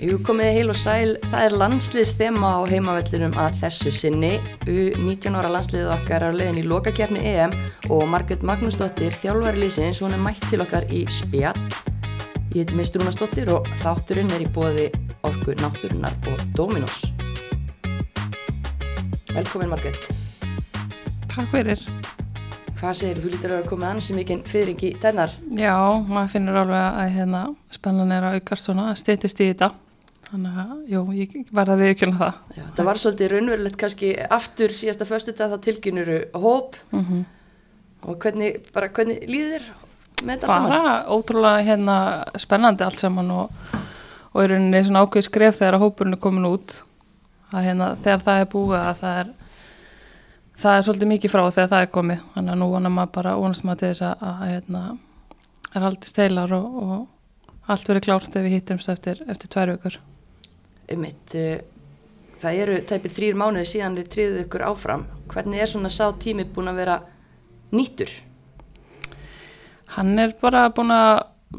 Jú komið heil og sæl, það er landsliðsþema á heimavellinum að þessu sinni. U19 ára landsliðið okkar er á leiðin í lokakefni EM og Margret Magnúsdóttir, þjálfæri lýsins, hún er mætt til okkar í spjall. Ég heiti Mist Rúnasdóttir og þátturinn er í bóði Orku Náttúrunar og Dominos. Velkomin Margret. Takk fyrir. Hvað segir þú lítur að koma ansi mikinn fyrring í tennar? Já, maður finnur alveg að hérna, spennan er að aukast svona, stýttist í þetta. Þannig að, jú, ég verða að viðkjöla það. Já, það var svolítið raunverulegt kannski aftur síðasta föstu dag þá tilkynuru hóp Mm -hmm. og hvernig, bara hvernig líður þér með þetta saman? Bara ótrúlega hérna, spennandi allt saman og, og í rauninni svona ákveð skref þegar að hópurinn er komin út. Að hérna, þegar það er búið að það er, það er svolítið mikið frá þegar það er komið. Þannig að nú vonar maður bara, vonast maður til þess að, að hérna, er haldist heilar og, og allt verið klárt ef við hittumst eftir, eftir tvær vikur. Einmitt, uh, það eru tæpið þrýr mánuði síðan þið tríðuð ykkur áfram. Hvernig er svona sá tími búin að vera nýttur? Hann er bara búin að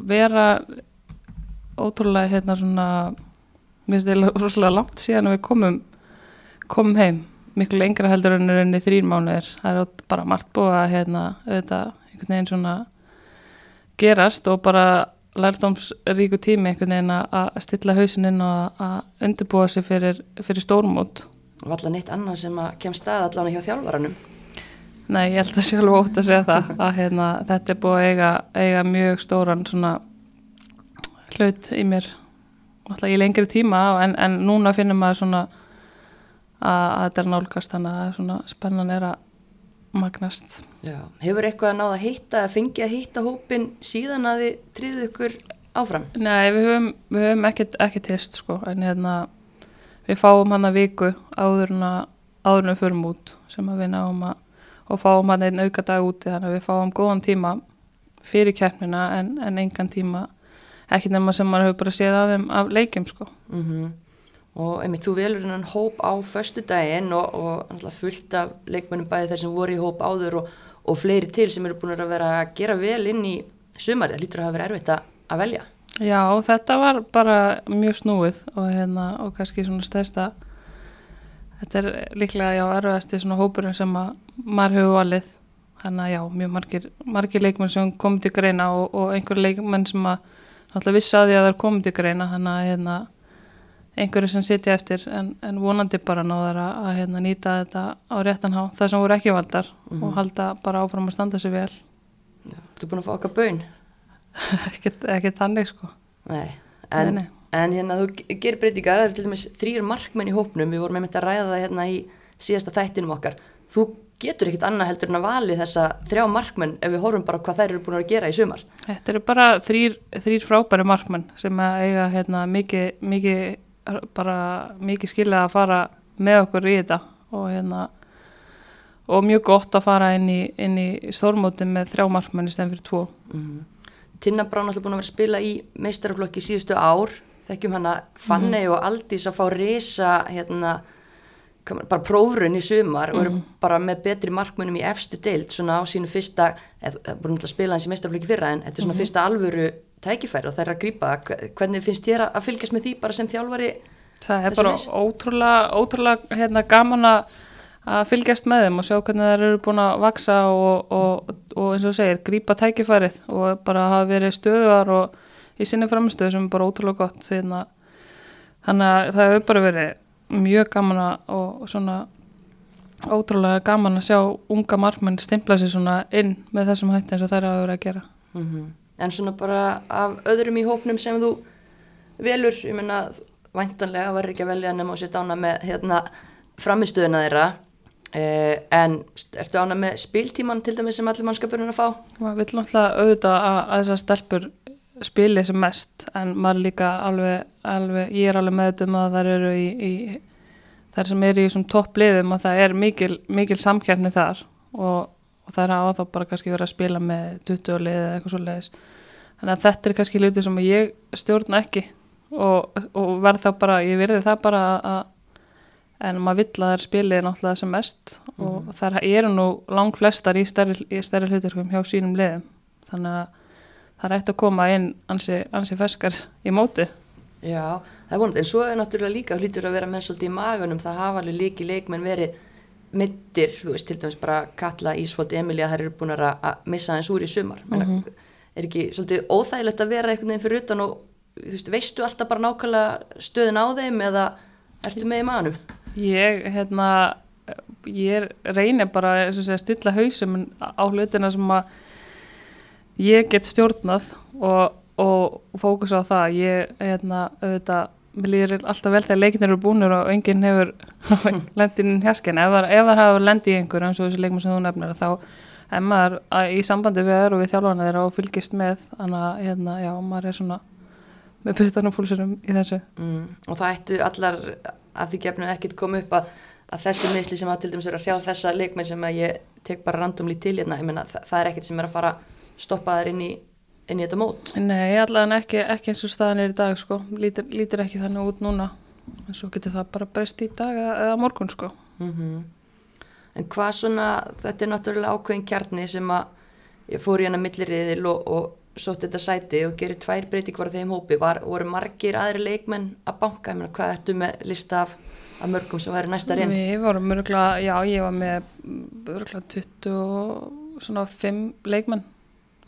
vera ótrúlega hérna svona mér finnst það rosalega langt síðan að við komum komum heim miklu lengra heldur en enni þrín mánuðir það er bara margt búið að hérna auðvitað einhvern veginn svona gerast og bara lærdomsríku tími einhvern veginn að- stilla hausinn inn og að undirbúa sig fyrir, fyrir stórmót Valla neitt annað sem að kem stað allan hjá þjálfaranum. Nei, ég held að sjálf ótt að segja það að hérna, þetta er búið að eiga, eiga mjög stóran svona hlut í mér alltaf í lengri tíma en, en núna finnum maður svona að, að þetta er nálgast þannig að svona spennan er að magnast. Já. Hefur eitthvað náð að hitta, fengið að hitta hópin síðan að þið tríðuð ykkur áfram? Nei, við höfum, við höfum ekkert, ekkert hist sko en hérna við fáum hann að viku áður en að áður en við förum út sem að við náum að og fáum hann einn auka dag úti þannig að við fáum góðan tíma fyrir keppnina en, en engan tíma ekki nema sem maður hefur bara séð að þeim af leikjum sko. Mm Og einmitt, þú velur hennan hóp á föstu daginn og, og fullt af leikmennum bæði þeir sem voru í hóp áður og, og fleiri til sem eru búin að vera að gera vel inn í sumari. Það lítur að hafa verið erfitt að, að velja. Já, þetta var bara mjög snúið og, hérna, og kannski svona stærsta þetta er líklega já erfiðasti svona hópurinn sem að maður hefur valið þannig að já, mjög margir, margir leikmenn sem komið til greina og, einhver leikmenn sem að vissi að því að það er komið til greina þannig að hérna, einhverju sem sitja eftir en, en vonandi bara náður að, að hérna, nýta þetta á réttan há það sem voru ekki valdar og halda bara áfram að standa sig vel Já. Þú er búin að fá okkar bön? ekkert þannig sko Nei. En, Nei, nei. en hérna þú ge- gerir breytingar, það eru til dæmis þrýr markmenn í hópnum, við vorum einmitt að ræða það hérna í síðasta þættinum okkar. Þú getur ekkit annað heldur en að vali þessa þrjá markmenn ef við horfum bara hvað þær eru búin að gera í sumar. Þetta eru bara þrýr, þrýr frábæri markmenn sem eiga hérna, mikið, mikið, bara, mikið skilja að fara með okkur í þetta og, hérna, og mjög gott að fara inn í, inn í stórmóti með þrjá markmenn í stefn fyrir tvo. Mm. Tinna Brán alltaf búin að vera að spila í meistaraflokki síðustu ár, þekkjum hana Fanney og Aldís að fá risa hérna, bara prófrun í sumar og eru bara með betri markmennum í efstu deild svona á sínu fyrsta, eða búin að spila hans í meistaraflokki fyrra en þetta er svona fyrsta alvöru tækifæri og það er að það. Hve- hvernig finnst þér að fylgjast með því bara sem þjálfari Það er bara ótrúlega, ótrúlega hérna, gaman að fylgjast með þeim og sjá hvernig þær eru búin að vaksa og, og, og eins og segir, grípa tækifærið og bara hafa verið stöðuar og í sinni framstöðu sem er bara ótrúlega gott hérna. þannig að það hefur bara verið mjög gaman að og svona ótrúlega gaman að sjá unga markmenn stimpla sér svona inn með þessum hætti eins og þær hafa verið að gera en svona bara af öðrum í hópnum sem þú velur, ég menna væntanlega var ekki að velja nema og setja ána með hérna framistöðuna þeirra. Eh, en ertu ána með spiltíman til dæmis sem allir mannskapurinn að fá? Maður vil náttúrulega auðvitað að, að þessar stelpur spili sem mest en maður líka alveg, alveg ég er alveg með um að þær eru í, í þær sem eru í þessum toppliðum og það er mikil, mikil samkjærni þar. Og, og það er að þá bara kannski verið að spila með 20 lið eða eitthvað svo leiðis þannig að þetta er kannski hluti sem ég stjórna ekki og, og verð þá bara, ég verði það bara að en maður vill að þær spili náttúrulega sem mest og þær eru nú lang flestar í stærri, stærri hluturkum hjá sínum liðum. Þannig að það er eitt að koma inn ansi, ansi ferskar í móti Já, það er vonandi, en svo er náttúrulega líka hlýtur að vera menn svolítið í maganum, það hafa alveg líki leikmenn verið mittir, þú veist, til dæmis bara Katla, Ísfold, Emilia, þær eru búin að missa eins úr í sumar, mm -hmm. er ekki svolítið óþægilegt að vera einhvern veginn fyrir utan og, þú veist, veistu alltaf bara nákvæmlega stöðin á þeim eða ertu með í maganum? Ég, hérna, ég reynir bara að stilla hausum á hlutina sem að ég get stjórnað og, og fókusa á það ég, hérna, auðvitað mér líður alltaf vel þegar leikinnir eru búinur og enginn hefur lendin hérsken ef, það hafa lendið í einhver eins og þessu leikmenn sem þú nefnir þá er maður í sambandi við þér og við þjálfana þeirra og fylgist með. Þannig að hérna, já, maður er svona með putanum fólksurum í þessu. Mm, og það ættu allar að því gefnum ekkert koma upp að, að þessi meðsli sem að til dæmis eru að hrjá þessa leikmenn sem að ég tek bara randomlí til hérna, ég menna það, það er ekkert sem er að fara stoppa þær inn í, inn í þetta mót? Nei, allavega ekki, ekki eins og staðan er í dag sko, lítir, lítir ekki þannig út núna. En svo getur það bara breyst í dag eða, eða morgun sko. Mm -hmm. En hvað svona, þetta er náttúrulega ákveðin kjarni sem að ég fór í hana milliriðil og, og sótt þetta sæti og gerir tvær breytingar á þeim hópi, Var, voru margir aðri leikmenn að banka, menna, hvað ertu með lista af, af mörgum sem væri næsta reyn? Við vorum mörgla, já ég var með mörgla 25 leikmenn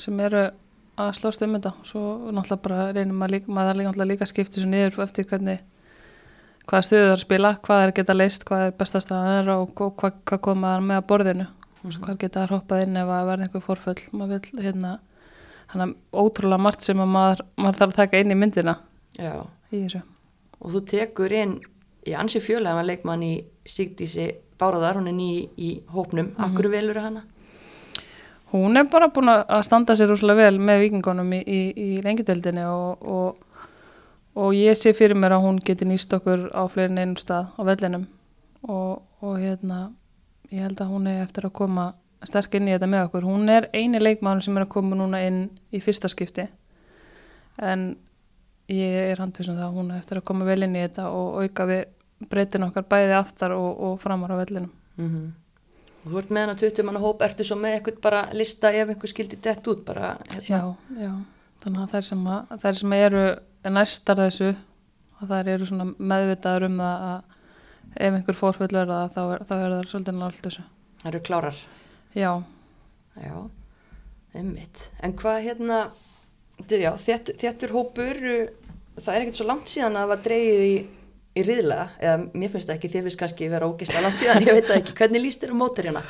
sem eru að slást um þetta svo náttúrulega bara reynum að líka, maður líka, líka skipti svo niður eftir hvernig hvaða stuðu það er að spila, hvað er geta leist, hvað er bestast að er og hvað, hvað komaðar með að borðinu mm -hmm. hvað geta að hoppað inn ef að verða einhver forföll maður vil hérna hann er ótrúlega margt sem maður, maður þarf að taka inn í myndina Já. í þessu og þú tekur inn í ansi fjölega leikmann í Sigdísi Báraðar, hún er ný í hópnum, mm -hmm. akkur velur hana? Hún er bara búin að standa sér úrslega vel með vikingunum í, í, í lengjadeildinni og, og, og ég sé fyrir mér að hún geti nýst okkur á fleirin einum stað á vellinum og, og hérna ég held að hún er eftir að koma sterk inn í þetta með okkur. Hún er eini leikmann sem er að koma núna inn í fyrsta skipti en ég er handfisum það að hún er eftir að koma vel inn í þetta og auka við breytin okkar bæði aftar og framar á vellinum. Mm -hmm og þú ert með hana 20 manna hóp, ertu svo með eitthvað bara lista ef einhver skildi dett út bara hérna. Já, já, þannig að þær sem, að, þær sem eru næstar þessu og þær eru svona meðvitaður um það að ef einhver fórföll verða þá er, þá er það svolítið nált þessu. Það eru klárar? Já. Já, einmitt. En hvað hérna, já, þéttur, þéttur hópur það er ekkert svo langt síðan að það var dreyið í í riðlega, eða mér finnst það ekki þér finnst kannski vera ógísla land síðan, ég veit það ekki. Hvernig líst þér um mótur hérna?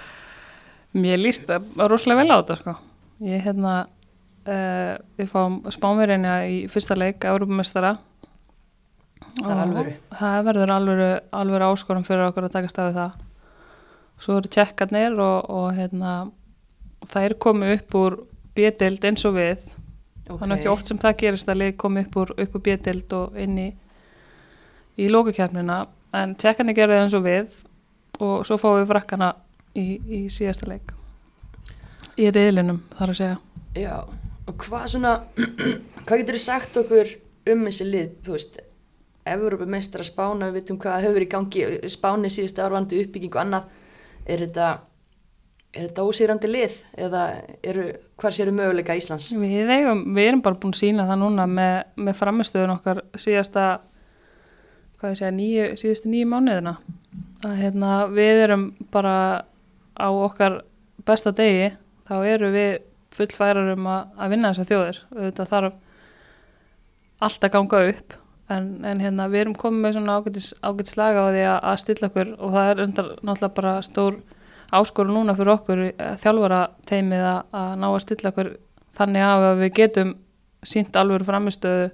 Mér líst það rosalega vel á þetta sko. Ég hérna uh, við fáum spánverðinja í fyrsta leik Európamestara það er alvöru. Það verður alvöru, alvöru áskorum fyrir okkur að taka stafið það. Svo eru tjekkarnir og, og hérna það er komið upp úr bjötild eins og við. Okay. þannig ekki oft sem það gerist að leik komið upp úr, úr bjötild og inn í í lókukjafnina en tjekkarnir gerði eins og við og svo fáum við frakkana í, í síðasta leik. Í reyðlinum þar að segja. Já, og hvað svona hvað getur þið sagt okkur um þessi lið, þú veist Evrópa meistra spána, við veitum hvað hefur í gangi spáni síðustu árvandi uppbygging og annað, er þetta er þetta ósýrandi lið eða eru, hvað séru möguleika Íslands? Við, eigum, við erum bara búin að sína það núna með, með framistöðun okkar síðasta hvað ég segja, nýju, síðustu nýju mánuðina. Að hérna, við erum bara á okkar besta degi, þá eru við fullfærar um að, að vinna þessar þjóðir. Þetta þarf allt að ganga upp en, en hérna, við erum komið með svona ágætis, ágætis laga á því að, að stilla okkur og það er undar náttúrulega bara stór áskoru núna fyrir okkur eh, þjálfara teimið að, að ná að stilla okkur þannig að við getum sínt alveg framistöðu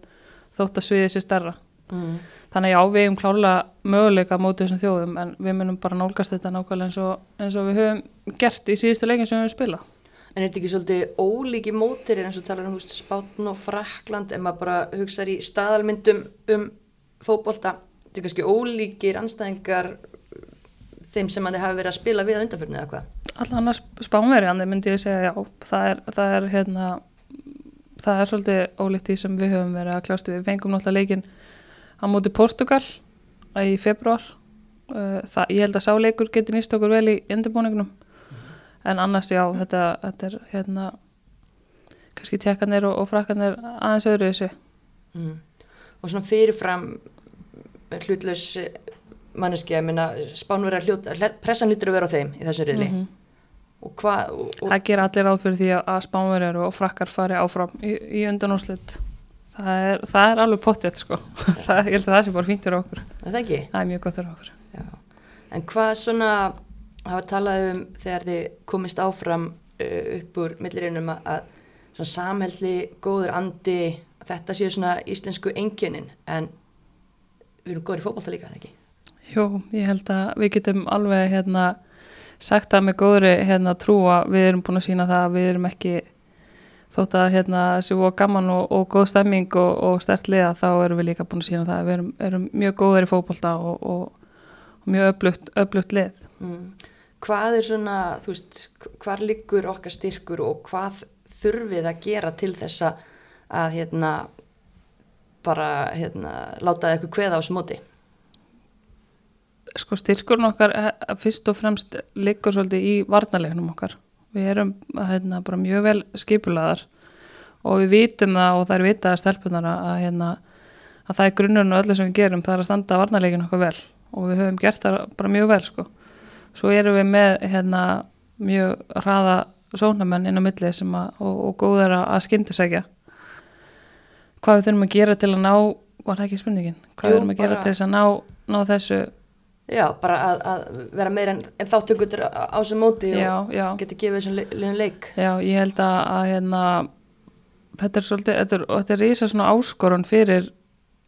þótt að sviðið sér stærra mm þannig já, við hefum klálega möguleika mótið þessum þjóðum en við munum bara nálgast þetta nákvæmlega eins og, eins og við höfum gert í síðustu leikin sem við höfum spilað. En er þetta ekki svolítið ólíki mótir eins og talar um húst Spátn og Frakland en maður bara hugsaður í staðalmyndum um fókbólta, þetta er kannski ólíkir anstæðingar þeim sem þið hafi verið að spila við undanfjörnu eða hvað? Alltaf annars spánverjandi myndi ég segja já, það er, það er hérna það er svolítið ólíkt því sem við höfum verið að kljástu við fengum náttúrulega leikin á móti Portugal í februar uh, það, ég held að sáleikur getur nýst okkur vel í undirbúningnum mm. en annars já, þetta, þetta er hérna kannski tjekkanir og, og frakkanir aðeins öðru þessi mm. og svona fyrirfram hlutlaus manneski, ég meina spánverðar hlut, pressan hlutur að vera á þeim í þessu riðli og hvað og, og, Það ger allir áð fyrir því að- að spánverjar og frakkar fari áfram í, í undanúslit. Það er, það er alveg pottið, sko. það, ég held að það sé bara fínt fyrir okkur. er það ekki? Það er mjög gott fyrir okkur. Já. En hvað svona hafa talað um þegar þið komist áfram uh, upp úr millirinnum að, að svona samhælli, góður andi, þetta séu svona íslensku enginin en við erum góður í fótbolta líka, það ekki? Jú, ég held að við getum alveg hérna sagt það með góðri hérna trú að við erum búin að sína það að við erum ekki þótt að hérna séu og gaman og, og góð stemming og, og stert liða þá erum við líka búin að sína það að við erum, erum mjög góðir í fótbolta og, og, mjög öflugt, öflugt lið. Mm. Hvað er svona, þú veist, hvar liggur okkar styrkur og hvað þurfið að gera til þessa að hérna bara hérna láta eitthvað kveða á þessu móti? sko styrkurinn okkar eh, fyrst og fremst liggur svolítið í varnalegnum okkar. Við erum hérna, bara mjög vel skipulaðar og við vitum það og það er vitað að stelpunar að, hérna, að það er grunnurinn og öllu sem við gerum það er að standa varnalegin okkar vel og við höfum gert það bara mjög vel sko. Svo erum við með hérna, mjög hraða sónamenn inn á milli sem að, og, og góðar að, að skyndisækja. Hvað við þurfum að gera til að ná, var það ekki spurningin? Hvað Jú, við þurfum að gera bara- til þess að ná, ná þessu Já, bara að, að vera meira en, þáttökutur á á þessu móti já, og já, geta gefið þessum liðum leik. já, ég held að, að hérna, þetta er svolítið, þetta er, þetta er rísa svona áskorun fyrir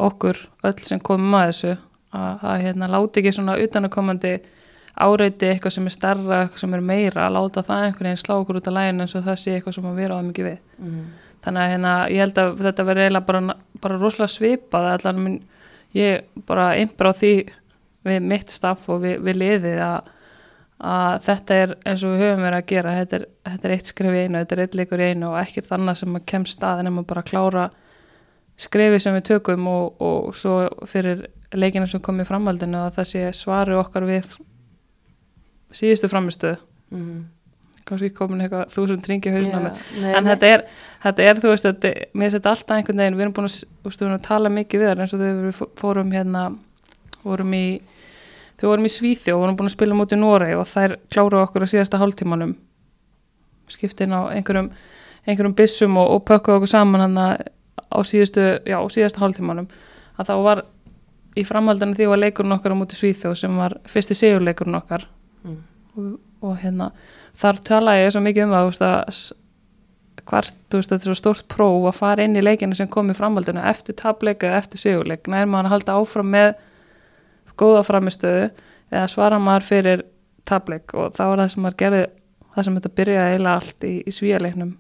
okkur öll sem komum að þessu að, að hérna, láti ekki svona utanakomandi áreiti eitthvað sem er starra, eitthvað sem er meira, að láta það einhvern veginn slá okkur út af læginu eins og það sé eitthvað sem að vera á mikið við. Mm. Þannig að hérna, ég held að þetta verði eiginlega bara, bara rosalega svipað, allan minn, ég bara einbra á því við mitt staff og við, við liðið að, að þetta er eins og við höfum verið að gera, þetta er, þetta er eitt skref í einu, þetta er eitt leikur í einu og ekkert annað sem að kemst staðin en bara að klára skrefið sem við tökum og, og svo fyrir leikina sem kom í framhaldinu að það sé svari okkar við síðustu framistuðu, Mm. kannski komin eitthvað þúsund ringi hausnum Já, nei, en nei. þetta er, þetta er, þú veist, þetta, mér þetta alltaf einhvern veginn, við erum búin að, veist, við erum að tala mikið við þar eins og þegar við fó- fórum hérna, vorum í, þau vorum í Svíþjó og vorum búin að spila mútið Noreg og þær kláru okkur á síðasta hálftímanum, skipti inn á einhverjum, einhverjum byssum og, og pökkuðu okkur saman hann á síðustu, já, á síðasta hálftímanum, að þá var í framhaldinu því var leikurinn okkar á mútið Svíþjó sem var fyrsti sigurleikurinn okkar. Mm. og, og hérna þar tala ég svo mikið um að s- hvart, þú veist, þetta er svo stórt próf að fara inn í leikina sem kom í framhaldinu eftir tableik eða eftir sigurleik. Nær maður að halda áfram með góða framistöðu eða svara maður fyrir tableik og það var það sem maður gerði það sem þetta byrjaði eiginlega allt í, í svíjarleiknum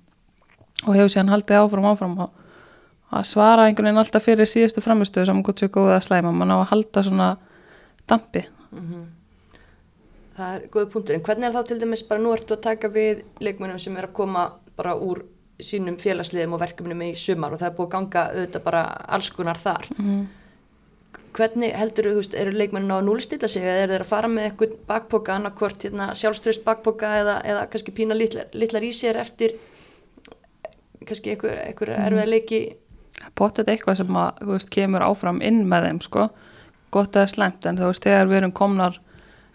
og hefur síðan haldið áfram áfram og að svara einhvern veginn alltaf fyrir síðustu framistöðu saman gott sér góða að slæma mann á að halda svona dampi Mhm. Það er góð punktur, en hvernig er þá til dæmis bara nú ertu að taka við leikmennum sem er að koma bara úr sínum félagsliðum og verkefnum í sumar og það er búið að ganga auðvitað bara alls konar þar. mm. Hvernig heldur þú, eru leikmennin á að núlstilla sig eða eru þeir að fara með eitthvað bakpoka, annarkvort hérna, sjálfströst bakpoka eða, eða kannski pína litlar, litlar í sér eftir kannski einhver, einhver Mhm. erfiða leiki? Pottet eitthvað sem að, veist, kemur áfram inn með þeim, sko, gott eða slæmt en þú veist, þegar við erum komnar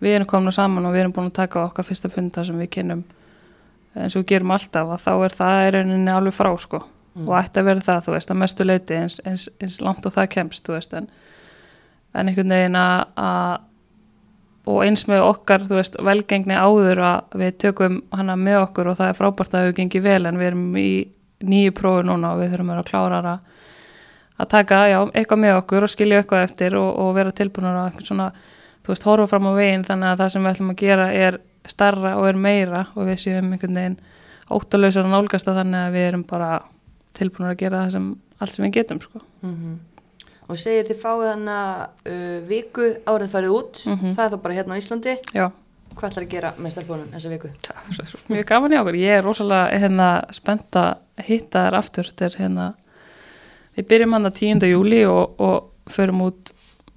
við erum komnar saman og við erum búin að taka okkar fyrsta funda sem við kynum eins og við gerum alltaf, að þá er það í rauninni alveg frá, sko, og ætti að vera það þú veist, að mestu leiti eins, eins, eins langt og það kemst, þú veist, en en einhvern veginn að og eins með okkar, þú veist, velgengni áður að við tökum hana með okkur og það er frábært að hefur gengið vel en við erum í nýju prófi núna og við þurfum að vera klárar að að taka, já, eitthvað með okkur og skilja eitthvað eftir og, og vera tilbúinur að svona, þú veist, horfa fram á veginn þannig að það sem við ætlum að gera er starra og er meira og við séum einhvern veginn óttalausar og nálgast að þannig að við erum bara tilbúinur að gera það sem allt sem við getum, sko. mm og segir þið fáið hana uh, viku árið farið út Mhm. það er þá bara hérna á Íslandi Já, hvað ætlar að gera með stelpunum þessa viku? mjög gaman í okkur. Ég er rosalega hérna, spennt að hitta þær aftur. Þetta er hérna, við byrjum hann að 10. júli og, og förum út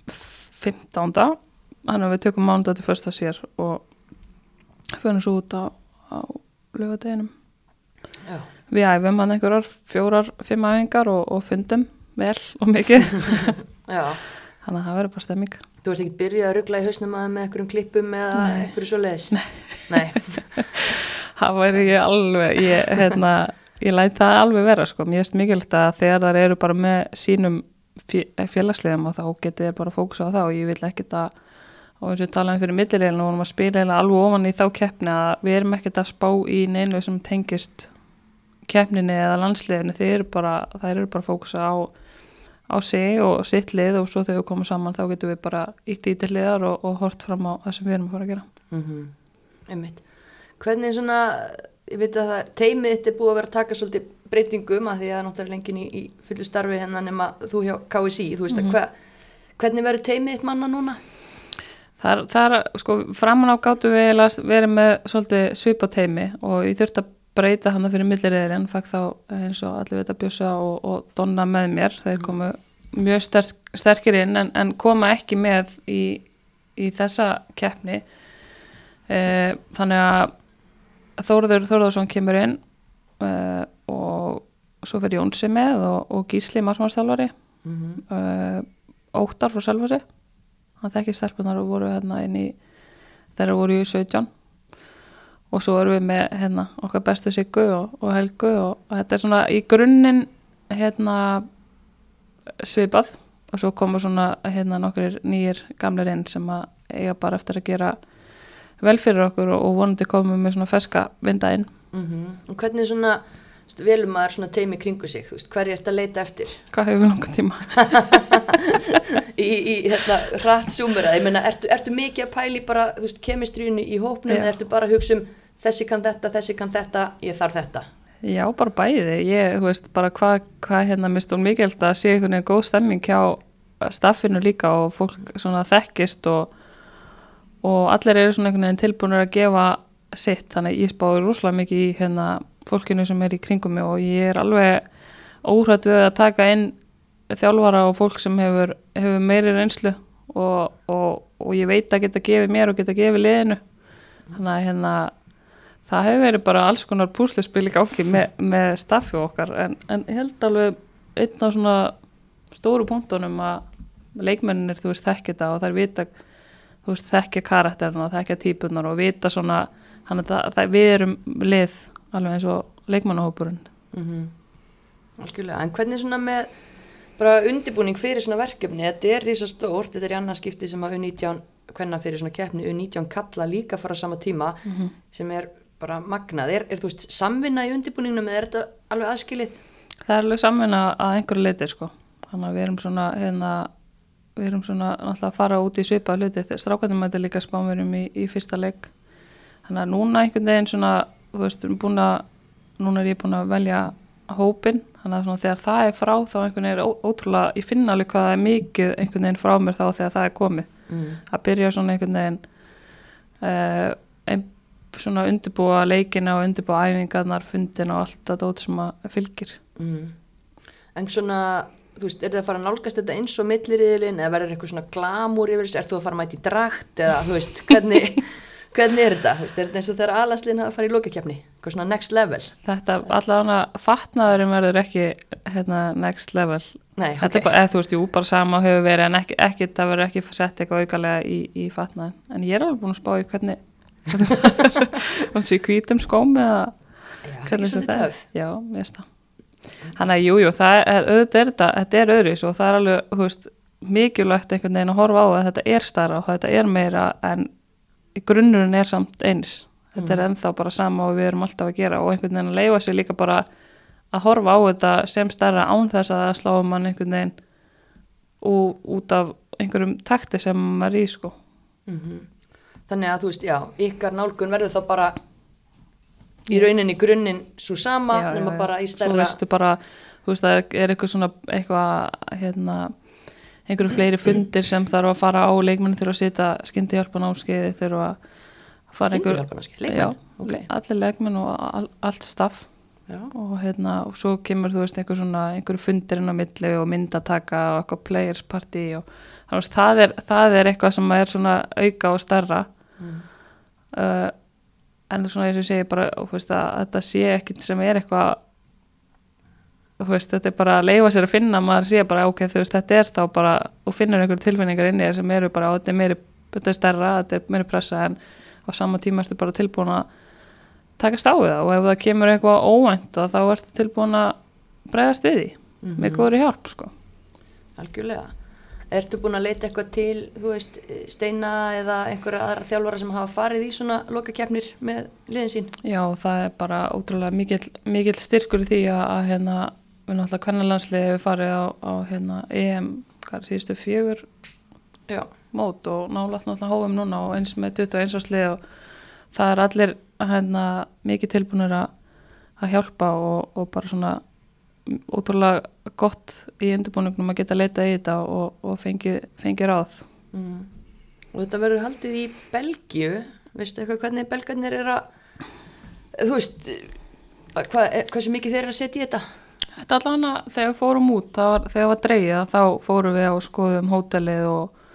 15. Þannig að við tökum mánudag til fyrsta sér og förum svo út á, á lögadeginum. Við æfum hann einhverjar fjórar, fimm æfingar og, og fundum vel og mikið þannig að það verður bara stemming þú ert ekkert byrjuð að ruggla í hausnum að með einhverjum klippum eða Nei. einhverju svo leiðis? Nei. Nei. það væri ég alveg ég, hérna, ég læt það alveg vera sko. mér finnst mikilvægt að þegar það eru bara með sínum félagslegum og þá getið þér bara fókusa á það og ég vil ekkert að og eins og við talaðum fyrir millilegin og vorum að spila alveg ofan í þá keppni að við erum ekkert að spá í neinu sem tengist keppninni eða landsliðinu þeir eru bara, eru bara fókusa á, á sig og sitt lið og svo þegar við komum saman þá getum við bara ítt í til liðar og, og hort fram á það sem við erum að fara að gera Mm Einmitt. Hvernig svona, ég veit að það teimið þitt er búið að vera að taka svolítið breytingum að því að það er náttúrulega lengin í, í fullu starfi hennan nema þú hjá KSI, þú veist að hva, hvernig verður teimið þitt manna núna? Það er, sko, framan á gáttu við verið með svolítið svipa teimi og ég þurfti að breyta hann fyrir milliriðilinn, fæk þá eins og allir veit að bjösa og, og donna með mér, þeir komu mjög sterk, sterkir inn en, en koma ekki með í, í þessa keppni. E, þannig að Þóruður Þóruðarsson kemur inn e, og svo fyrir Jónsi með og, og Gísli Marsmannstálvari Mm -hmm. uh, Óttar frá Selvasi hann þekki stelpunar og voru hérna inn í þeirra voru í 17 og svo erum við með hérna okkar bestu Siggu og, og Helgu og, og þetta er svona í grunninn hérna svipað. Og svo koma svona hérna nokkur nýjir gamlir inn sem að eiga bara eftir að gera vel fyrir okkur og, og vonandi komum með svona feska vinda inn. Og hvernig svona, velum maður svona teimi kringu sig, veist, hverju ert að leita eftir? hvað hefur við langan tíma? Í, í hérna, hratt súmurað, ég meina, ertu, ertu mikið að pæli bara, kemistriðinu í hópnum eða ertu bara að hugsa um þessi kann þetta, þessi kann þetta, ég þarf þetta Já, bara bæði. Ég, þú veist, bara hvað hva, hérna mist hún mikilvægt að sé einhvern veginn góð stemming hjá staffinu líka og fólk svona þekkist og, og allir eru svona einhvern veginn tilbúinir að gefa sitt. Þannig ég spáði rúslega mikið í hérna fólkinu sem er í kringum mig og ég er alveg óhrætt við að taka inn þjálfara og fólk sem hefur, hefur meiri reynslu og, og, og ég veit að geta gefið mér og geta gefið liðinu. Þannig að hérna það hefur verið bara alls konar púsluspil í gangi með, með staffi okkar en, en held alveg einn af svona stóru punktunum að leikmennir þú veist þekkja þetta og þær vita þú veist þekkja karakterina og þekkja típunar og vita svona það, það, við erum lið alveg eins og leikmannahópurinn. Mm Algjörlega, en hvernig svona með bara undibúning fyrir svona verkefni? Þetta er rísa stórt, þetta er í annarskipti sem að U19, hvernig fyrir svona keppni. U19 kalla líka fara sama tíma sem er bara magnað er, er þú veist samvinna í undibúningnum eða er þetta alveg aðskilið? það er alveg samvinna að einhverju leiti sko. þannig að við erum svona hérna, við erum svona náttúrulega að fara út í svipa hluti þegar strákarnir mæti líka spámurum í, í fyrsta leik þannig að núna einhvern veginn svona þú veist, búin að núna er ég búin að velja hópin þannig að svona þegar það er frá þá einhvern veginn er ó- ótrúlega, ég finna alveg hvað það er mikið einhvern veginn frá mér þá þegar það er komið Mm. að byrja svona einhvern veginn uh, svona undirbúa leikina og undirbúa æfingarnar, fundin og allt það dót sem að fylgir Mm. En svona, þú veist, er það að fara að nálgast þetta eins og milliriðilinn eða verður eitthvað svona glamúr yfir þessu, ert þú að fara að mæta í drakt eða, þú veist, hvernig, hvernig er þetta? Veist, er þetta eins og þegar alansliðin hafa að fara í lokakefni? Eitthvað svona next level? Þetta allavega fatnaðurinn verður ekki hérna, next level. Nei, Þetta ok. er bara, eða þú veist, jú, bara sama hefur verið en ekki, ekki það verður ekki sett eitthvað aukalega í, í fatnaðin. En ég er alveg búin að spá í hvernig, þannig að ég hvítum skóm eða hvernig sem það er. Já, mér finnst það. Þannig að jú, jú, það er, er þetta, þetta er öðris og það er alveg, þú veist, mikilvægt einhvern veginn að horfa á að þetta er starra og þetta er meira en í grunnurinn er samt eins. Þetta er ennþá bara sama og við erum alltaf að gera og einhvern veginn að leifa sér líka bara að horfa á þetta sem starra án þess að það sláum mann einhvern veginn ú, út af einhverjum takti sem maður í sko. Mhm. Þannig að þú veist, já, ykkar nálgun verður þá bara í rauninni grunninn svo sama Já, nema já, bara í Svo stærra veistu bara, þú veist, það er, er eitthvað svona, eitthvað, hérna, einhverju fleiri fundir sem þarf að fara á leikmenn þurfa að sita skyndi hjálpa námskeiði þurfa að fara einhver, já, Ok. allir leikmenn og all, allt staff. Já. og hérna, og svo kemur þú veist einhver svona, einhverju fundir inn á milli og myndataka og eitthvað players party og þannig að það er, það er eitthvað sem er svona auka og starra Mm. uh, en svona eins og segi bara, veist að þetta sé ekkit sem er eitthvað veist, þetta er bara að leifa sér að finna maður sé bara, ok, þú veist, þetta er þá bara og finnur einhverju tilfinningar inni í þér sem eru bara, þetta er meiri, þetta er stærra, þetta er meiri pressa en á sama tíma ertu bara tilbúin að takast á það og ef það kemur eitthvað óvænt þá ertu tilbúin að bregðast við því með góðri hjálp, sko Algjörlega. Ertu búin að leita eitthvað til, þú veist, Steina eða einhverja aðra þjálfara sem hafa farið í svona lokakefnir með liðin sín? Já, það er bara ótrúlega mikill, mikill styrkur því að, að hérna, við náttúrulega kvennalandsliði hefur farið á, á hérna, EM, hvað er síðustu fjögur Já. mót og náttúrulega hóum núna og eins með 21 áslið og það er allir hérna, mikið tilbúinir að, að hjálpa og, og bara svona ótrúlega gott í undirbúningnum að geta leita í þetta og, og fengi, fengi ráð. Mm. Og þetta verður haldið í Belgíu, veistu eitthvað hvernig belgarnir er að, þú veist, hvað, er, hversu mikið þeir eru að setja í þetta? Þetta allan að þegar við fórum út, var, þegar það var dreigið, þá fórum við og skoðum hótelið og,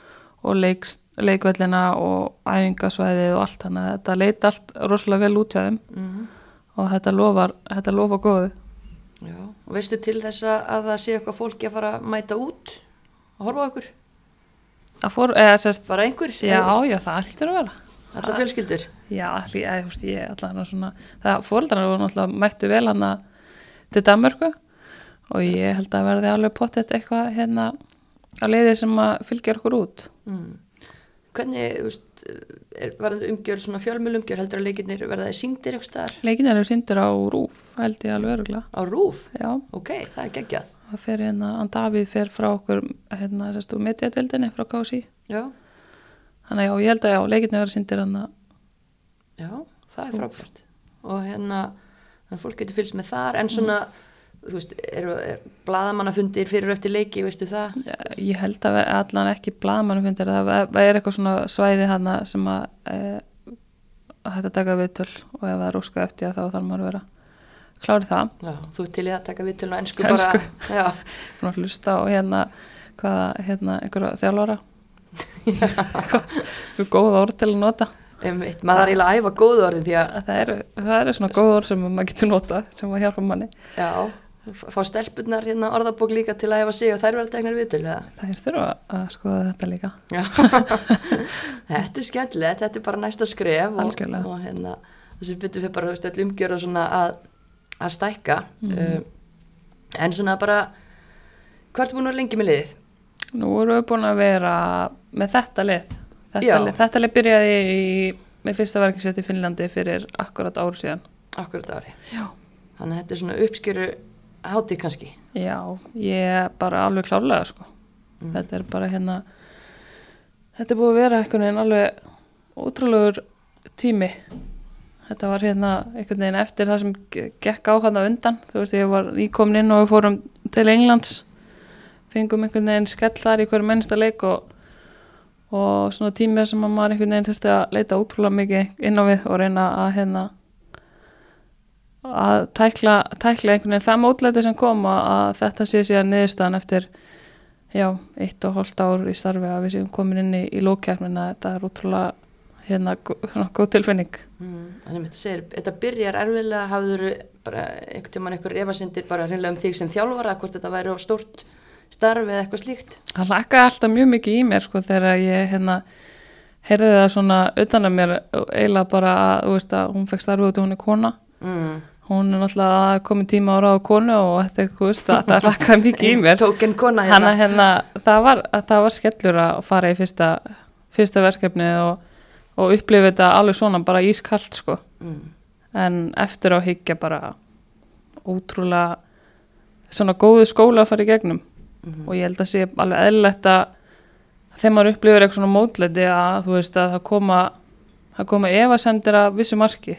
og leikst, leikvellina og æfingasvæðið og allt þannig að þetta leiti allt rosalega vel út hjá þeim Mm. og þetta lofar, þetta lofar góðu. Já, og veistu til þess að, að það sé eitthvað fólki að fara að mæta út að horfa okkur? Það fór, eða sérst, Bara einhver? já, já, það hlýttur að vera. Alltaf fjölskyldur? Já, allir, ég, allan að svona, það fóreldrarna voru náttúrulega mættu vel hann til Danmörku og ég held að verði alveg pottet eitthvað hérna á leiði sem að fylgja okkur út. Mm. Hvernig, þú veist, var þetta umgjör svona fjölmjöl umgjör heldur að leikirnir verða það syngdir eitthvað staðar? Leikin eru síndir á rúf, held ég alveg öruglega. Á rúf? Já, Ok, það er geggjað. það fer hérna, hann Davíð fer frá okkur hérna, sérstu, mediadeildinni frá KSI. Já, Þannig já, ég held að já, leikinni verður síndir hann að, já, það er frábært. Og hérna, þannig að fólk getur fylgst með þar, en svona, þú veist, eru er bladamannafundir fyrir eftir leiki, veistu það? ég held að vera allan ekki blaðmannu fundir, það er eitthvað svona svæði hann sem að e, að hætta að taka viðtöl og ef það er óskað eftir þá þarf maður að vera klárið það, Já, þú til í að taka við til og ennsku bara. Já, svona hlusta og hérna hvaða, hérna, einhverja þjálfara. Eitthvað góð orð til að nota. Einmitt, maður er eiginlega að æfa góðu orðin því að, Að það eru, það eru svona góð orð sem maður getur nota sem að hjálpa manni. Já, fá stelpunnar hérna orðabók líka til að æfa sig og þær verða teknar við til það. það er þurfa að skoða þetta líka þetta er skemmtilegt, þetta er bara næsta skref og, og hérna, þessi byttum við bara, öll umgjör og svona að, að stækka. Mhm. Um, en svona bara, hvað ertu búin að vera lengi með liðið? Nú erum við búin að vera með þetta lið. Þetta lið, þetta lið byrjaði í, með fyrsta verkinsett í Finnlandi fyrir akkurat áru síðan. Akkurat ári. Já. Þannig að þetta er svona uppskjöru hátíð kannski. Já, ég er bara alveg klárlega sko. Mhm. Þetta er bara hérna, þetta er búið að vera einhvern veginn alveg ótrúlegur tími. Þetta var hérna einhvern veginn eftir það sem ge- gekk á hann undan. Þú veist, ég var nýkomin inn og við fórum til Englands, fengum einhvern veginn skell þar í hverju mennsta leik og og svona tímið sem að maður einhvern veginn þurfti að leita útrúlega mikið inn á við og reyna að hérna að tækla, tækla einhvern veginn það mótlæti sem kom að, þetta sé síðan niðurstaðan eftir já, eitt og hálft ár í starfi að við séum komin inn í, í lókjafnina þetta er útrúlega hérna góð tilfinning Mm. Myndi að segja, þetta byrjar erfiðlega, hafður bara einhvern tímann einhver efasindir bara hreinlega um þig sem þjálfara, hvort þetta væri á stórt starf eða eitthvað slíkt. það lakkaði alltaf mjög mikið í mér sko þegar ég hérna heyrði það svona utan að mér eiginlega bara að, þú veist að hún fekk starfi út og hún er kona Mm. Hún er náttúrulega komin tíma ára á konu og þetta, þú veist, að það lakkaði mikið í mér Tóken kona Hanna, hérna. hérna, það, var, að það var skellur að fara í fyrsta, fyrsta verkefni og, og upplifa þetta alveg svona bara ískallt sko. Mm. En eftir á higgja bara ótrúlega svona góðu skóla að fara í gegnum Mhm. og ég held að sé alveg eðlilegt að þegar maður upplifir eitthvað svona mótleiti að þú veist að það koma það koma efasemdir að vissu marki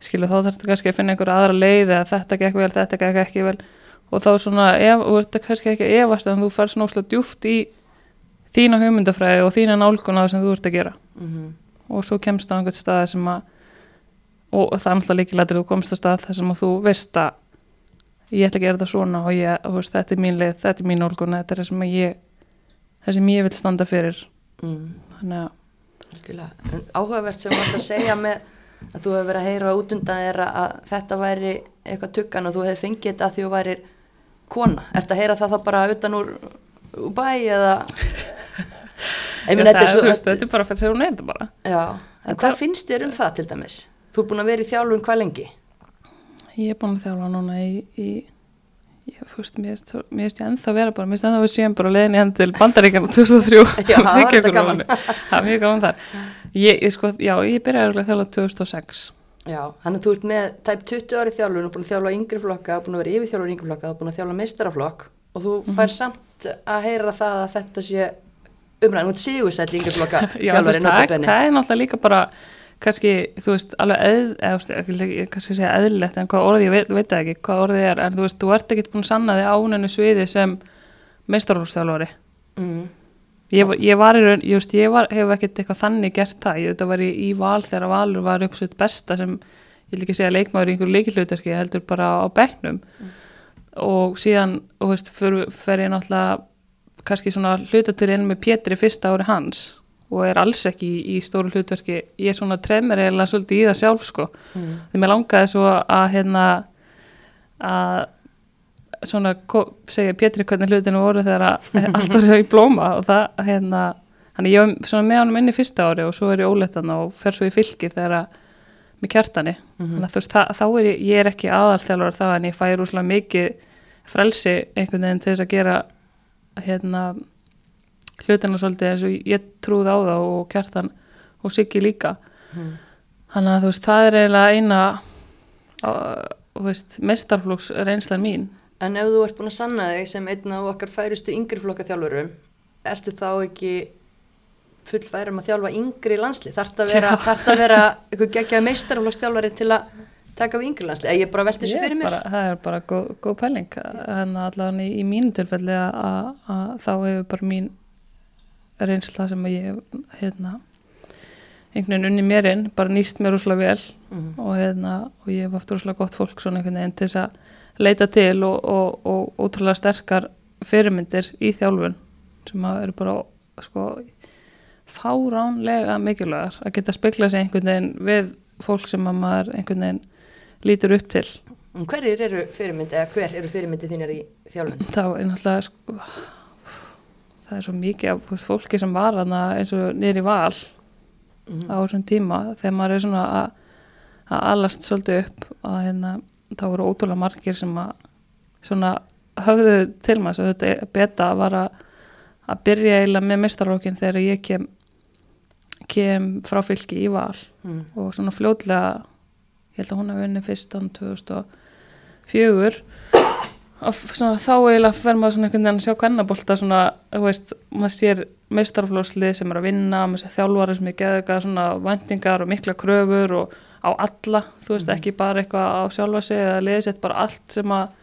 skilu þá þarf þetta kannski að finna einhverja aðra leið eða þetta gekk vel, þetta gekk ekki vel og þá svona, ef, og þetta kannski ekki að efast en þú fær svona óslega djúft í þína hugmyndafræði og þína nálgun á það sem þú ert að gera Mm. og svo kemst á einhvern stað sem að og það er náttúrulega líkilættir þú komst á stað þar sem að þú veist að ég ætla að gera þetta svona og ég, og veist, þetta er mín leið, þetta er mín nálgun þetta er það sem að ég það sem ég vil standa fyrir Mm. þannig að Algjörlega. En áhugavert sem varst að segja með að þú hefur verið að heyra út undan þér að þetta væri eitthvað tuggan og þú hefði fengið þetta að því þú værir kona? Ertu að heyra það þá bara utan úr, úr bæ eða Ég Þetta, meina, þetta er svo, veist, þetta er bara fyrir að hún er þetta bara Já, en Þetta- hvað finnst þér um það til dæmis? Þú er búin að vera í þjálfun hvað lengi? Ég er búin að þjálfa núna í, í ég, veist, mér finnst ég ennþá vera bara, mér finnst ennþá við séum bara leiðin í henn til bandaríkjana 2003 Já, það var þetta gaman. Það er mjög gaman þar. Ég, ég, sko, Já, ég byrjaði að þjálfa 2006 Já, þannig að þú ert með tæp 20 ári þjálfun og búin að þjálfa yngri flokka, búin að vera yfirþjálfur yngri flokka, búin að þjálfa meistaraflokk og þú Mhm. fær samt að heyra það að þetta sé umræðan, þú ert sigursæll yngri flokka Já, veist, það, það er náttúrulega líka bara kannski, þú veist, alveg eð, eða, kannski segja eðlilegt en hvað orðið, ég veit, veit ekki, hvað orðið er en þú veist, þú ert ekkert búin að sanna þig ánennu sviði sem meistarhúsþjálfari Mm. ég, var- ég var í raun, ég veist, ég var, hef ekkert eitthvað þannig gert það, ég þetta var í, í val þegar valur var uppsveit besta sem ég vil ekki segja leikmaður í einhverju leikilhautarki heldur bara á bekknum. Og síðan, og veist, fer, fer ég náttúrulega kannski svona hluta til inn með Pétri fyrsta ári hans og er alls ekki í, í stóru hlutverki ég er svona tremur eiginlega svolítið í það sjálf sko, Mm. því mér langaði svo að hérna að svona segja Pétri hvernig hlutinu voru þegar allt voru í blóma og það hérna Þannig ég var svona með honum inn í fyrsta ári og svo er ég ólettan og fer svo í fylgir þegar að með kjartani. Þannig að þú veist, það, þá er ég, ég er ekki aðalþjálfur það en ég fæ rúslega mikið frelsi einhvern veginn til þess að gera hérna hlutina svolítið eins og ég trúð á það og kjartan og Siggi líka. Mm. Þannig að þú veist, það er eiginlega eina á, mestarflóks reynslan mín. En ef þú ert búin að sanna þig sem einn af okkar færustu yngri flokka þjálfurum, ertu þá ekki fullfærum að þjálfa yngri landslið? Þarf að vera, Já. þarft að vera eitthvað geggjað meistaraflokksþjálfari til að taka við yngri landslið? Eða ég bara velti þessu fyrir mér? Bara, það er bara góð, góð pæling en allavega í, í mínu tilfelli að þá hefur bara mín reynsla sem ég hérna einhvern veginn unni mér inn, bara nýst mér úslega vel Mhm. og, hérna, og ég hef haft úslega gott fólk svona einhvern veginn til þess að leita til og, og, og ótrúlega sterkar fyrirmyndir í þjálfun sem eru bara sko fáránlega mikilvægar að geta speklað sig einhvern veginn við fólk sem að maður einhvern veginn lítur upp til Hverjir eru fyrirmyndi, eða hver eru fyrirmyndi þínar í þjálfun? þá er náttúrulega sko, það er svo mikið af fólki sem var eins og niður í val Mhm. á þessum tíma þegar maður er svona að, að alast svolítið upp að hérna, þá voru ótrúlega margir sem að svona höfðu til maður svo þetta beta var að, að byrja eiginlega með mistarókin þegar ég kem kem frá fylki í val Mm. og svona fljótlega ég held að hún hafi vunnið fyrstan 2004 og f- svona, þá eiginlega fer maður svona einhvern veginn að sjá kvennabolta svona, þú veist, maður sér meistarflóðslið sem er að vinna maður sér þjálfari sem er geðuga svona væntingar og mikla kröfur og á alla þú veist, ekki bara eitthvað á sjálfa sig eða liðsett bara allt sem að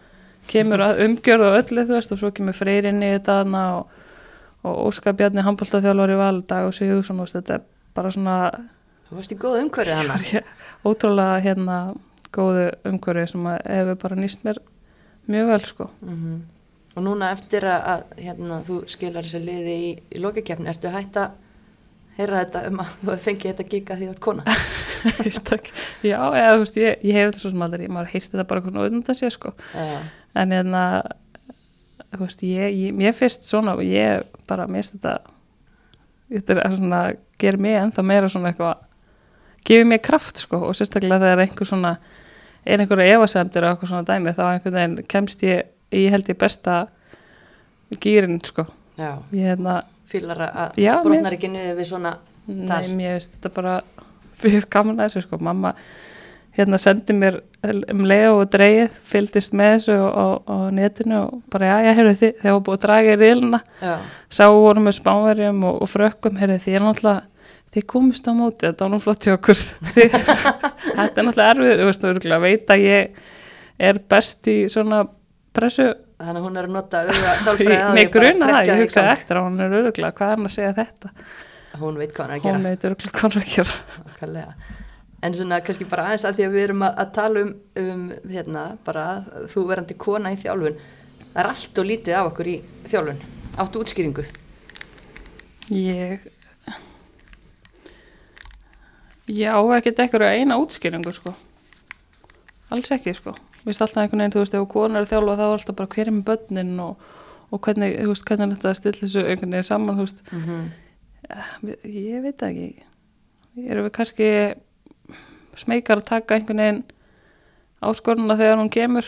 kemur að umgjörð og öllu, þú veist, og svo kemur freyrin í þetta og, og Óskar Bjarni handboltaþjálfari val, Dag og þú veist, þetta er bara svona Þú varst í góða umhverfið hana. ég- ótrúlega hérna góðu umhverfi sem hefur bara nýst mér mjög vel sko. Mm Og núna eftir að, að hérna, þú skilar þessu liði í, í lokakefni, ertu hægt að heyra þetta um að þú fengið þetta gíka því ert kona? Já, eða þú veist, ég, ég heyr þetta svo sem aldrei. Maður heyrst þetta bara svona auðvitað sé sko. Já. en hérna þú veist, ég, ég, mér finnst svona og ég bara, mér finnst þetta þetta er svona, gerir mig ennþá meira svona eitthvað gefur mér kraft sko. Og sérstaklega þegar einhver svona er einhverja efasemdir og eitthvað svona dæmi þá einhvern veginn kemst ég í held ég besta gýrin sko Já. ég hérna, Fílar að brotnar ekki niður við svona nei, mér finnst þetta bara fyrir gaman að þessu sko, mamma hérna sendi mér um leið og dreigið, fylgdist með þessu á, netinu og bara já, já, heyrðu þið, þegar var búið að draga í ríluna Já. sá vorum með spánverjum og, og frökkum, heyrðu þið er náttúrulega þið komist á móti, þetta var nú flott hjá okkur þetta er náttúrulega erfið þú veist, þú veit að ég er best í svona pressu Þannig að hún er að nota auða sálfræði á því Nei, að bara gruna það, ég hugsaði eftir að hún er öruglega, hvað er hann að segja þetta? Hún veit hvað hann að Hún gera. veit öruglega hvað hann að gera. Nákvæmlega. En svona kannski bara aðeins að því að við erum að, að tala um, um hérna, bara þú verandi kona í þjálfun. Það er allt og lítið af okkur í þjálfun. Áttu útskýringu. Ég, ég á ekkert ekkur eina útskýringu, sko. Alls ekki, sko. Mér finnst alltaf einhvern veginn, þú veist, ef konar er að þjálfa þá er alltaf bara hver er með börnin og, og hvernig, þú veist, hvernig er þetta að stilla þessu einhvern veginn saman, þú veist, mm ég, ég veit ekki. Erum við kannski smekar að taka einhvern veginn áskoruna þegar hún kemur.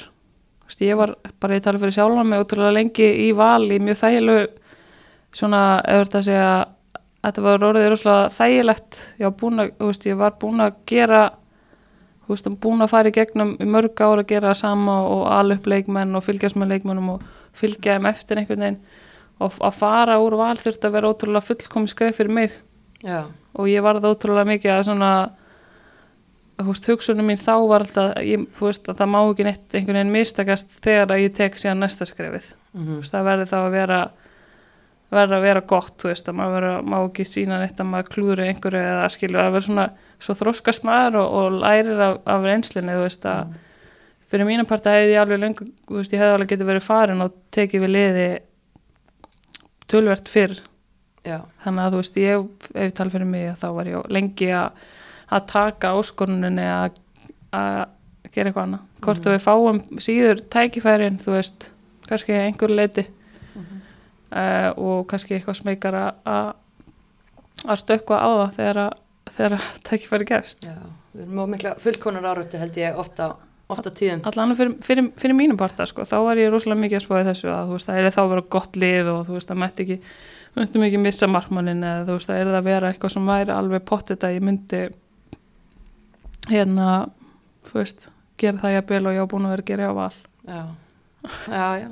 Þú veist, ég var bara í tala fyrir sjálfa mig ótrúlega lengi í val í mjög þægilegu svona, ef þetta að segja þetta var orðið rosalega þægilegt. Ég var búin að, veist, ég var búin að gera veist, búin að fara í gegnum í mörg ára að gera það sama og ala upp leikmenn og fylgjast með leikmennum og fylgja þeim eftir einhvern veginn. Og að fara úr val þurfti að vera ótrúlega fullkomi skref fyrir mig. Já, og ég var það ótrúlega mikið að svona veist, hugsunum mín þá var alltaf ég, veist, að það má ekki neitt einhvern veginn mistakast þegar að ég tek síðan næsta skrefið. Mm veist, það verður þá að vera verður að vera gott, þú veist, að maður verður, má ekki sína neitt að maður klúri einhverju eða skilu, að vera svona, svo þroskast maður og, og lærir af, af reynslinni, þú veist, að fyrir mína parta hefði ég alveg löngu, þú veist, ég hefði alveg getið verið farin og tekið við liði tölvert fyrr, já, þannig að þú veist, ég, ef ég tala fyrir mig, þá var ég lengi að, að taka áskoruninni að, að gera eitthvað annað, hvort að við fáum síður tækifærin, þú veist, kannski að einhverju leiti uh, og kannski eitthvað smekar að- að að stökkva á það þegar að þegar að tækifæri gefst. Já Við erum á mikla fullkonar árötu held ég ofta, ofta tíðum. Allan fyrir, fyrir, fyrir mínum parta sko, þá var ég rosalega mikið að spáði þessu að þú veist, það er þá að vera gott lið og þú veist, það mætti ekki myndum ekki missa markmannin eða þú veist, það er það að vera eitthvað sem væri alveg pottet að ég myndi hérna þú veist, gera það jafnvel og ég á búin að vera að gera á val. Já, já, já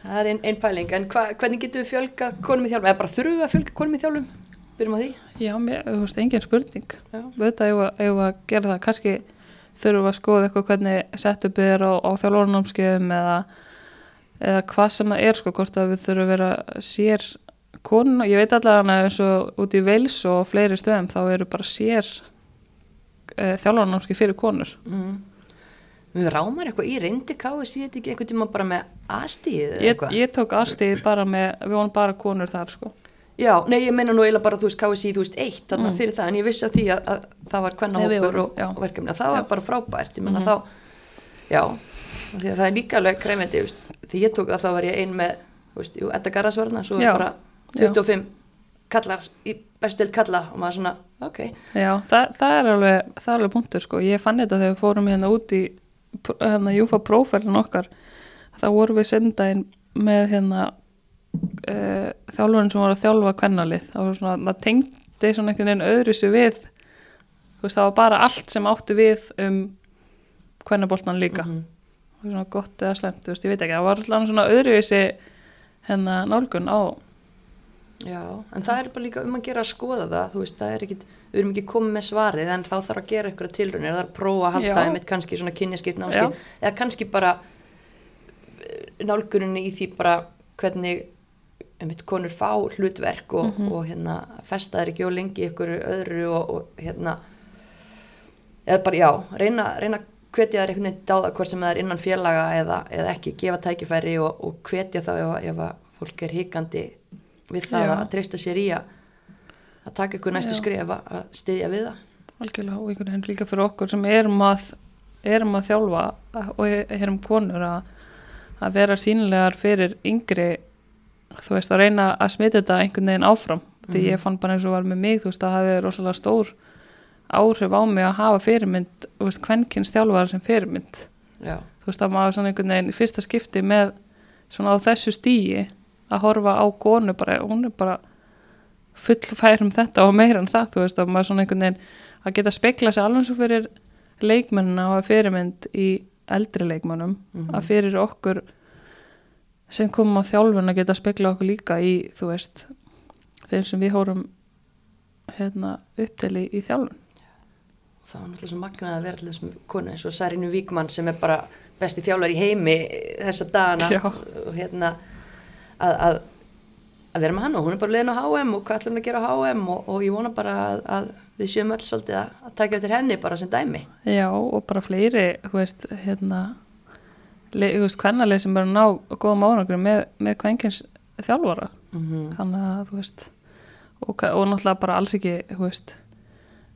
Það er einn ein pæling, en hva, hvernig getum við fjölga konum í þjálfum, eða bara þurfum við að fjölga konum í þjálfum? Byrjum á því? Já, mér, þú veist, engin spurning. Já, Veit að ef við að gera það. Kannski þurfum við að skoða eitthvað hvernig setupið er á, á þjálfurnámskeiðum eða, eða hvað sem það er sko, hvort að við þurfum að vera sér konuna, ég veit allavega að eins og út í Veils og fleiri stöðum þá eru bara sér e, þjálfurnámskeið fyrir konur. Mm. Við rámar eitthvað í reyndi KSI þetta ekki einhvern tíma bara með aðstíð eða ég, eitthvað? ég tók aðstíð bara með, við vonum bara konur þar sko Já, nei, ég meina nú eiginlega bara, þú veist, KSI, þú veist, eitt þarna Mm. fyrir það, en ég vissi að því að, að það var kvennahópur vorum, og, og verkefni, að það var Já. bara frábært, ég menna Mhm. þá, já, því að það er líka alveg veist, því ég tók að þá var ég ein með, þú veist, jú, Edda Garðarsvarna, svo Já. bara 25 kallar í bestild kalla og maður svona, ok, Já, það, það, er alveg, það er alveg punktur sko. Ég fann þetta þegar við fórum hérna út í hérna Júfa prófælun okkar þá vorum við sendaginn með hérna uh, þjálfurinn sem var að þjálfa kvennalið. Það tengdi svona einhvern veginn öðru sér við veist, það var bara allt sem átti við um kvennaboltan líka. Það var svona gott eða slemt, veist, ég veit ekki það var alltaf svona öðruvísi hérna nálgun á já, en það er bara líka um að gera að skoða það, þú veist, það er ekkit, við erum ekki komið með svarið, en þá þarf að gera eitthvað tilraunir, það er að prófa að halda einmitt kannski svona kynjaskipt námskeið, eða kannski bara eh, nálguninni í því bara hvernig einmitt konur fá hlutverk og, Mhm. og hérna festa þær ekki og lengi ykkur öðru og, og hérna eða bara já, reyna, reyna hvetja þær einhvern veginn dáða hvort sem það er innan félaga eða, eða ekki, gefa tækifæri og, og hvetja þá ef, ef að fólk er hikandi við það Já. að treysta sér í að að taka ykkur næstu skref að styðja við það. Algjörlega og einhvern veginn líka fyrir okkur sem erum að, erum að þjálfa og erum konur að, að vera sínilegar fyrir yngri þú veist að reyna að smita þetta einhvern veginn áfram. Því Mhm. ég fann bara eins og var með mig þú veist að það hefði rosalega stór áhrif á mig að hafa fyrirmynd þú veist kvenkins þjálfara sem fyrirmynd. Já, þú veist að maður svona einhvern veginn í fyrsta skipti með svona á þessu stíi að horfa á konu bara, hún er bara fullfær um þetta og meira en það þú veist að maður svona einhvern veginn að geta spekla sig alveg svo fyrir leikmennina og að fyrirmynd í eldri leikmennum Mhm. að fyrir okkur sem komum á þjálfun að geta spekla okkur líka í þú veist þeim sem við hórum hérna uppteli í þjálfun það var náttúrulega svo magnað að vera til þessum konu eins og Sarinu Víkmann sem er bara besti þjálfar í heimi þessa dagana Já. og hérna að, að, að vera með hann og hún er bara leiðin á HM og hvað ætlum hún að gera á HM og, og ég vona bara að, að við séum öll svolítið að, að taka eftir henni bara sem dæmi Já, og bara fleiri, þú veist, hérna, þú veist, kvennalið sem að ná góðum ánangri með, með kvenkins þjálfara. mm -hmm. Þannig að, þú veist, og, og náttúrulega bara alls ekki, þú veist,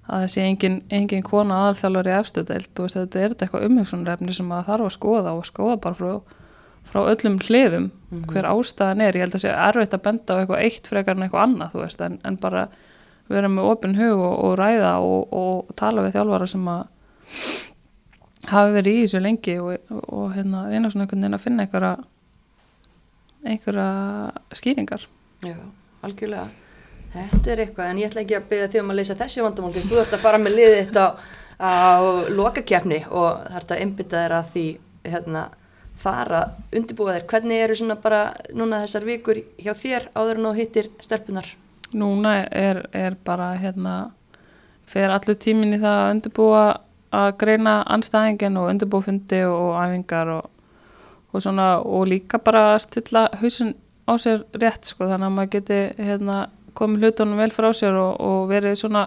að sé engin, engin kona aðalþjálfur í efstudeld, þú veist, þetta er þetta eitthvað umhugsunrefni sem að þarf að skoða og skoða bara frá, frá öllum hliðum hver ástæðan er, ég held að sé erfitt að benda á eitthvað eitt frekar en eitthvað annað, þú veist, en, en bara vera með opin hug og, og ræða og, og tala við þjálfara sem að hafi verið í þessu lengi og, og, hérna reyna svona einhvern veginn að finna einhverja einhverja skýringar. Já, algjörlega. Þetta er eitthvað, en ég ætla ekki að byrja því um að leysa þessi vandamál því þú ert að fara með liðið þitt á, á lokakefni og það ert að einbytta þér að því hérna, fara undirbúa þér. Hvernig eru svona bara núna þessar vikur hjá þér áður en þú hittir stelpunar? núna er, er bara hérna fer allur tímin í það að undirbúa að greina anstæðingin og undirbúa fundi og, og æfingar og, og svona og líka bara að stilla hausin á sér rétt sko þannig að maður geti hérna komið hlutunum vel frá sér og, og verið svona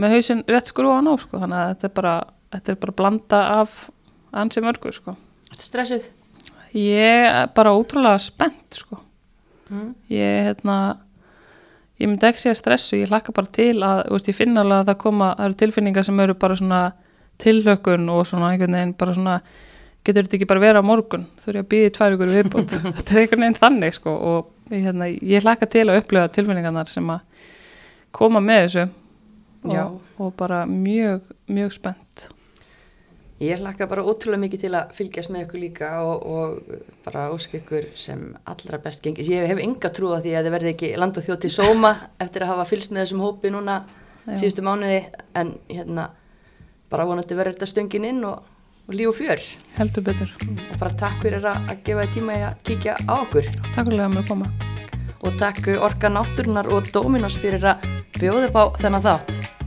með hausin rétt skrúan á sko þannig að þetta er bara, þetta er bara blanda af ansi mörgu sko Þetta stressuð? ég er bara ótrúlega spennt sko. Mm. ég hérna ég myndi ekki segja stressu, ég hlakka bara til að veist, ég finna alveg að það koma það eru tilfinningar sem eru bara svona tilhlökkun og svona einhvern veginn bara svona getur þetta ekki bara vera á morgun? Þú er ég að býða í tvær ykkur viðbútt þetta er einhvern veginn þannig sko og ég, hérna, ég hlakka til að upplifa tilfinningarnar sem að koma með þessu. Og, og bara mjög, mjög spennt Ég hlakka bara ótrúlega mikið til að fylgjast með ykkur líka og, og bara ósk ykkur sem allra best gengis. Ég hef enga trú á því að þið verði ekki land og þjóð til sóma eftir að hafa fylgst með þessum hópi núna Já. síðustu mánuði en hérna bara vonandi verður þetta stöngin inn og, og líf og fjör heldur betur, og bara takk fyrir að, að gefa þið tíma í að kíkja á okkur takk fyrir að mér að koma og takk Orka Náttúrunar og Dominos fyrir að bjóða upp á þennan þátt.